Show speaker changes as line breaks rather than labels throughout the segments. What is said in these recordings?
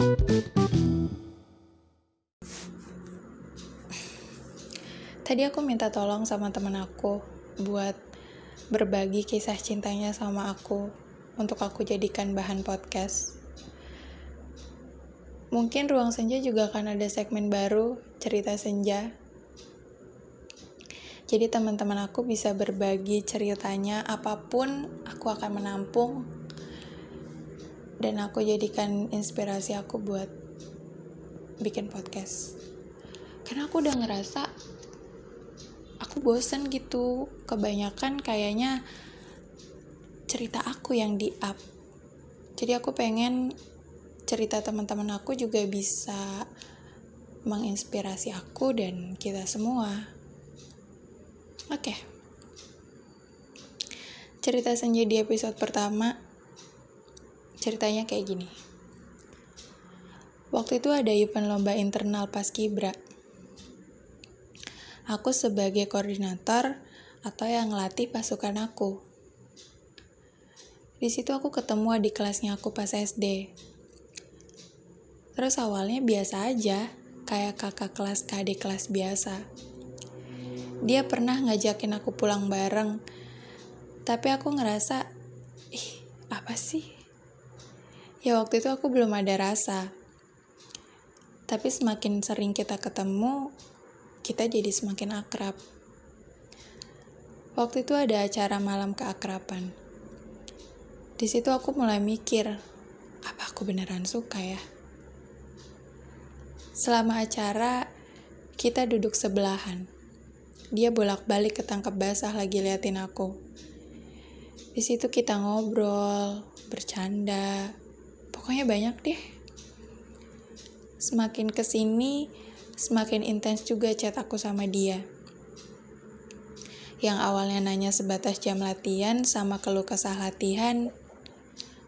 Tadi aku minta tolong sama temen aku buat berbagi kisah cintanya sama aku untuk aku jadikan bahan podcast. Mungkin Ruang Senja juga akan ada segmen baru, cerita senja. Jadi teman-teman aku bisa berbagi ceritanya apa pun aku akan menampung dan aku jadikan inspirasi aku buat bikin podcast. Karena aku udah ngerasa aku bosen gitu kebanyakan kayaknya cerita aku yang di up jadi aku pengen cerita teman-teman aku juga bisa menginspirasi aku dan kita semua oke okay. cerita senja di episode pertama ceritanya kayak gini waktu itu ada event lomba internal pas kibra Aku sebagai koordinator atau yang ngelatih pasukan aku. Di situ aku ketemu adik kelasnya aku pas SD. Terus awalnya biasa aja, kayak kakak kelas ke adik kelas biasa. Dia pernah ngajakin aku pulang bareng, tapi aku ngerasa, ih, apa sih? Ya waktu itu aku belum ada rasa. Tapi semakin sering kita ketemu, kita jadi semakin akrab. Waktu itu ada acara malam keakraban. Di situ aku mulai mikir, apa aku beneran suka ya? Selama acara, kita duduk sebelahan. Dia bolak-balik ketangkep basah lagi liatin aku. Di situ kita ngobrol, bercanda, pokoknya banyak deh. Semakin ke sini, semakin intens juga chat aku sama dia. Yang awalnya nanya sebatas jam latihan sama keluh kesah latihan,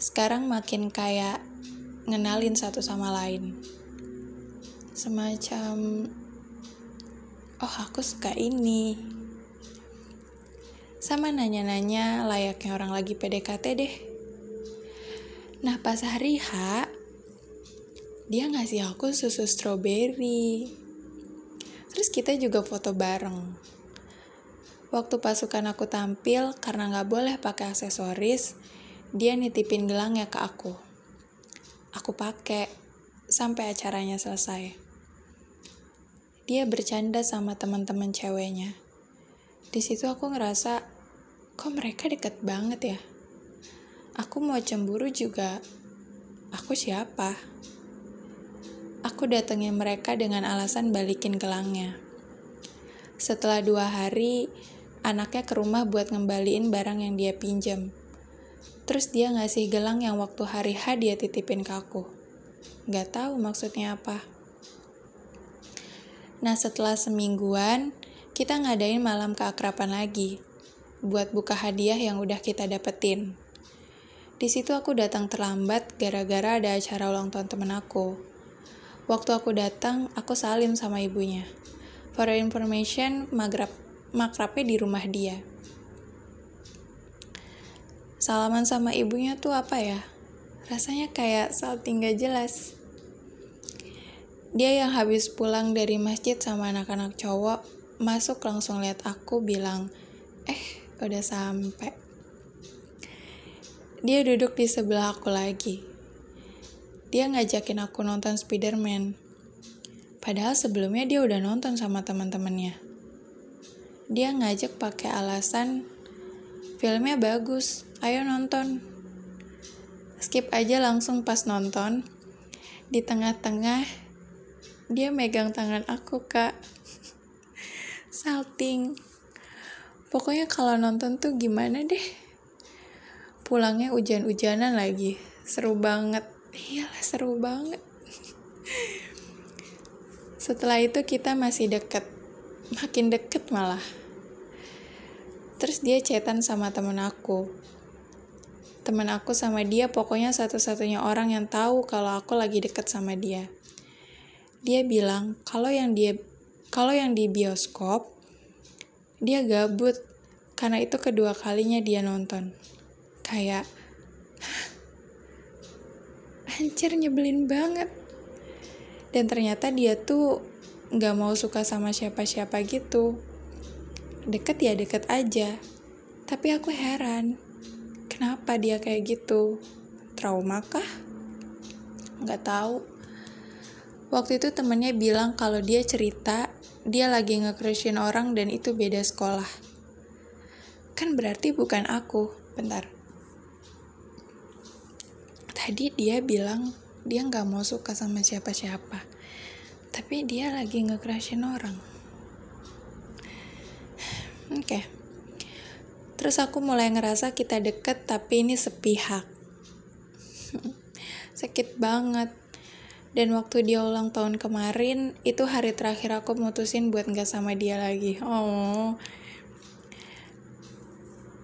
sekarang makin kayak ngenalin satu sama lain. Semacam, oh aku suka ini. Sama nanya-nanya layaknya orang lagi PDKT deh. Nah pas hari H, dia ngasih aku susu stroberi. Terus kita juga foto bareng. Waktu pasukan aku tampil, karena nggak boleh pakai aksesoris, dia nitipin gelangnya ke aku. Aku pakai sampai acaranya selesai. Dia bercanda sama teman-teman ceweknya. Di situ aku ngerasa, kok mereka deket banget ya? Aku mau cemburu juga. Aku siapa? Aku datengin mereka dengan alasan balikin gelangnya. Setelah dua hari, anaknya ke rumah buat ngembaliin barang yang dia pinjam. Terus dia ngasih gelang yang waktu hari H dia titipin ke aku. Gak tahu maksudnya apa. Nah setelah semingguan, kita ngadain malam keakraban lagi. Buat buka hadiah yang udah kita dapetin. Di situ aku datang terlambat gara-gara ada acara ulang tahun temen aku. Waktu aku datang, aku salim sama ibunya. For information, magrab, makrabnya di rumah dia. Salaman sama ibunya tuh apa ya? Rasanya kayak salting gak jelas. Dia yang habis pulang dari masjid sama anak-anak cowok, masuk langsung lihat aku bilang, eh udah sampai. Dia duduk di sebelah aku lagi dia ngajakin aku nonton Spider-Man. Padahal sebelumnya dia udah nonton sama teman-temannya. Dia ngajak pakai alasan filmnya bagus, ayo nonton. Skip aja langsung pas nonton. Di tengah-tengah dia megang tangan aku, Kak. Salting. Pokoknya kalau nonton tuh gimana deh. Pulangnya hujan-hujanan lagi. Seru banget. Iyalah seru banget. Setelah itu kita masih deket. Makin deket malah. Terus dia chatan sama temen aku. Temen aku sama dia pokoknya satu-satunya orang yang tahu kalau aku lagi deket sama dia. Dia bilang kalau yang dia kalau yang di bioskop dia gabut. Karena itu kedua kalinya dia nonton kayak anjir nyebelin banget. Dan ternyata dia tuh nggak mau suka sama siapa-siapa gitu. Deket ya deket aja. Tapi aku heran kenapa dia kayak gitu? Trauma kah? Nggak tahu. Waktu itu temennya bilang kalau dia cerita dia lagi nge orang dan itu beda sekolah. Kan berarti bukan aku. Bentar tadi dia bilang dia nggak mau suka sama siapa-siapa tapi dia lagi nge orang. Oke. Okay. terus aku mulai ngerasa kita deket tapi ini sepihak. Sakit banget. Dan waktu dia ulang tahun kemarin itu hari terakhir aku mutusin buat nggak sama dia lagi. Oh.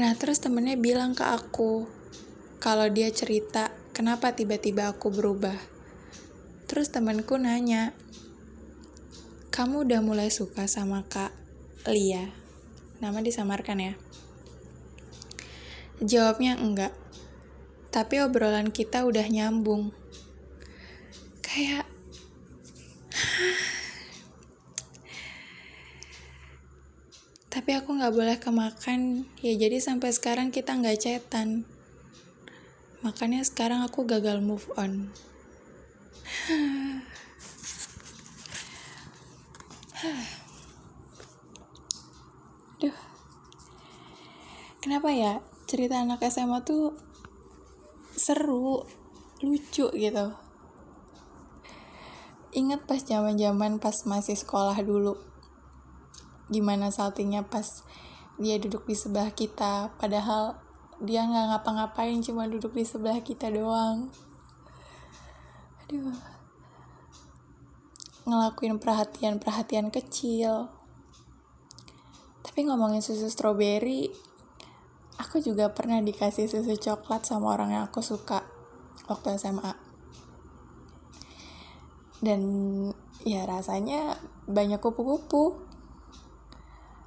Nah terus temennya bilang ke aku kalau dia cerita kenapa tiba-tiba aku berubah. Terus temanku nanya, kamu udah mulai suka sama Kak Lia? Nama disamarkan ya. Jawabnya enggak. Tapi obrolan kita udah nyambung. Kayak tapi aku nggak boleh kemakan ya jadi sampai sekarang kita nggak cetan Makanya sekarang aku gagal move on. Duh. Kenapa ya cerita anak SMA tuh seru, lucu gitu. Ingat pas zaman-zaman pas masih sekolah dulu. Gimana saltingnya pas dia duduk di sebelah kita padahal dia nggak ngapa-ngapain cuma duduk di sebelah kita doang. Aduh. Ngelakuin perhatian-perhatian kecil. Tapi ngomongin susu stroberi aku juga pernah dikasih susu coklat sama orang yang aku suka waktu SMA dan ya rasanya banyak kupu-kupu.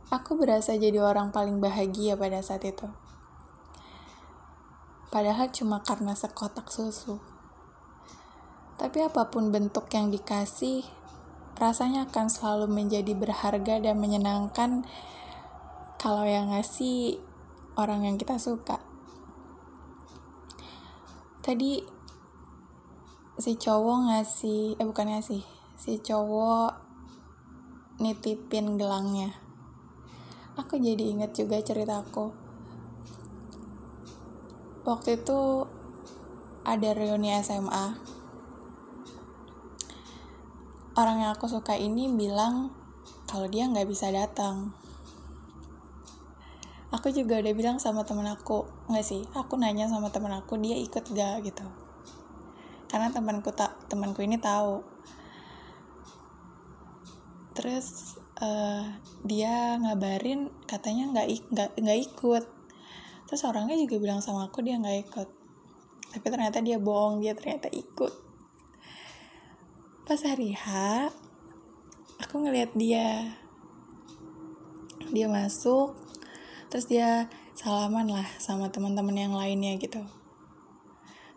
Aku berasa jadi orang paling bahagia pada saat itu padahal cuma karena sekotak susu. Tapi apa pun bentuk yang dikasih, rasanya akan selalu menjadi berharga dan menyenangkan kalau yang ngasih orang yang kita suka. Tadi si cowok ngasih, eh bukan ngasih, si cowok nitipin gelangnya. Aku jadi inget juga ceritaku waktu itu ada reuni SMA orang yang aku suka ini bilang kalau dia nggak bisa datang. Aku juga udah bilang sama temen aku nggak sih aku nanya sama temen aku dia ikut gak gitu. Karena temanku tak temanku ini tahu. Terus uh, dia ngabarin katanya nggak nggak nggak ikut terus orangnya juga bilang sama aku dia nggak ikut. Tapi ternyata dia bohong dia ternyata ikut. Pas hari H aku ngeliat dia. Dia masuk terus dia salaman lah sama teman-teman yang lainnya gitu.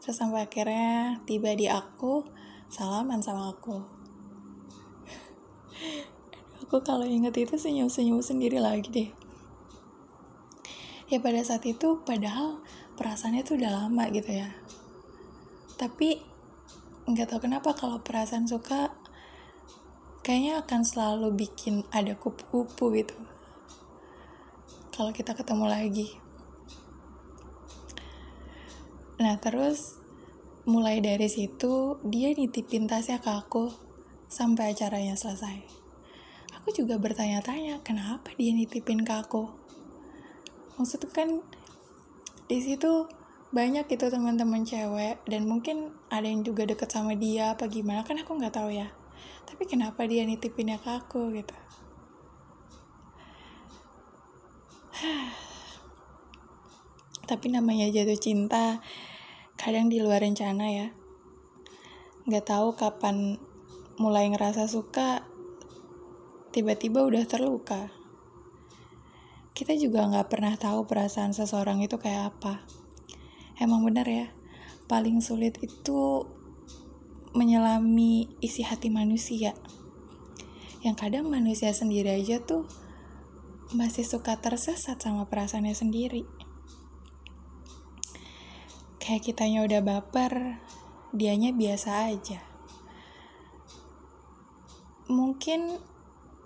Terus sampai akhirnya tiba di aku salaman sama aku. Aku kalau inget itu senyum-senyum sendiri lagi deh ya pada saat itu padahal perasaannya tuh udah lama gitu ya. Tapi nggak tahu kenapa kalau perasaan suka kayaknya akan selalu bikin ada kupu-kupu gitu. Kalau kita ketemu lagi. Nah terus mulai dari situ dia nitipin tasnya ke aku sampai acaranya selesai. Aku juga bertanya-tanya kenapa dia nitipin ke aku maksud kan di situ banyak itu teman-teman cewek dan mungkin ada yang juga deket sama dia apa gimana kan aku nggak tahu ya. Tapi kenapa dia nitipinnya ke aku gitu? Tapi namanya jatuh cinta kadang di luar rencana ya. Nggak tahu kapan mulai ngerasa suka tiba-tiba udah terluka kita juga nggak pernah tahu perasaan seseorang itu kayak apa. Emang bener ya, paling sulit itu menyelami isi hati manusia. Yang kadang manusia sendiri aja tuh masih suka tersesat sama perasaannya sendiri. Kayak kitanya udah baper, dianya biasa aja. Mungkin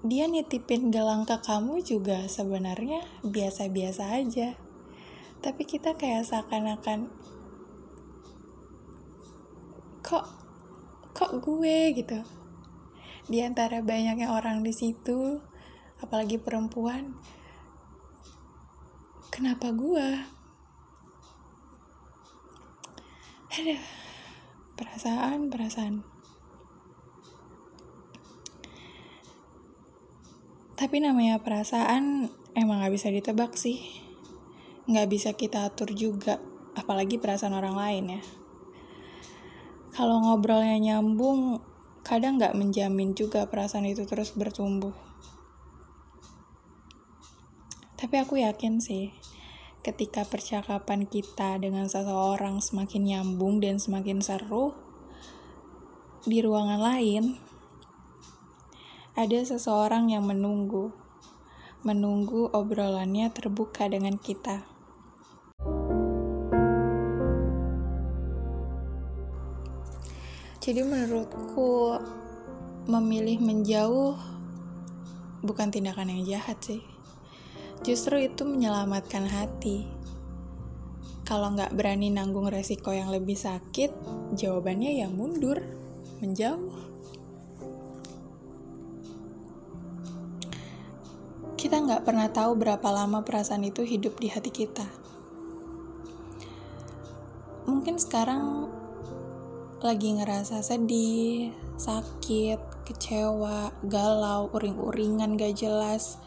dia nitipin gelang ke kamu juga sebenarnya biasa-biasa aja. Tapi kita kayak seakan-akan kok kok gue? gitu. Di antara banyaknya orang di situ apalagi perempuan kenapa gue? Ada perasaan perasaan tapi namanya perasaan emang gak bisa ditebak sih nggak bisa kita atur juga apalagi perasaan orang lain ya kalau ngobrolnya nyambung, kadang nggak menjamin juga perasaan itu terus bertumbuh. Tapi aku yakin sih, ketika percakapan kita dengan seseorang semakin nyambung dan semakin seru, di ruangan lain ada seseorang yang menunggu, menunggu obrolannya terbuka dengan kita. Jadi menurutku memilih menjauh bukan tindakan yang jahat sih. Justru itu menyelamatkan hati. Kalau nggak berani nanggung resiko yang lebih sakit, jawabannya ya mundur, menjauh. Kita nggak pernah tahu berapa lama perasaan itu hidup di hati kita. Mungkin sekarang lagi ngerasa sedih, sakit, kecewa, galau, uring-uringan gak jelas.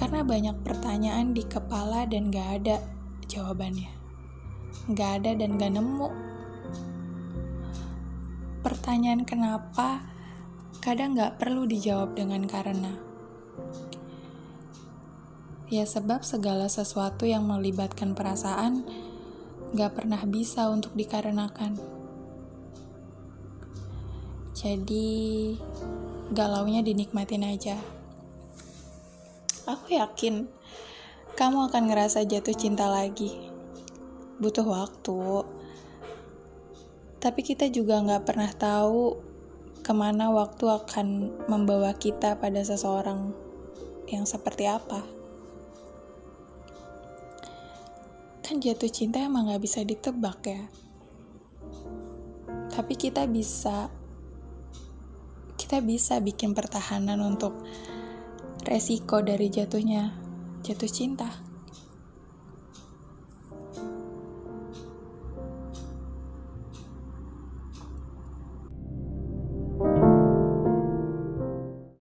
Karena banyak pertanyaan di kepala dan gak ada jawabannya. Gak ada dan gak nemu. Pertanyaan kenapa kadang gak perlu dijawab dengan karena. Ya sebab segala sesuatu yang melibatkan perasaan gak pernah bisa untuk dikarenakan. Jadi, galaunya dinikmatin aja. Aku yakin kamu akan ngerasa jatuh cinta lagi. Butuh waktu. Tapi kita juga gak pernah tahu ke mana waktu akan membawa kita pada seseorang yang seperti apa. Kan jatuh cinta emang gak bisa ditebak ya. Tapi kita bisa, kita bisa bikin pertahanan untuk resiko dari jatuhnya, jatuh cinta.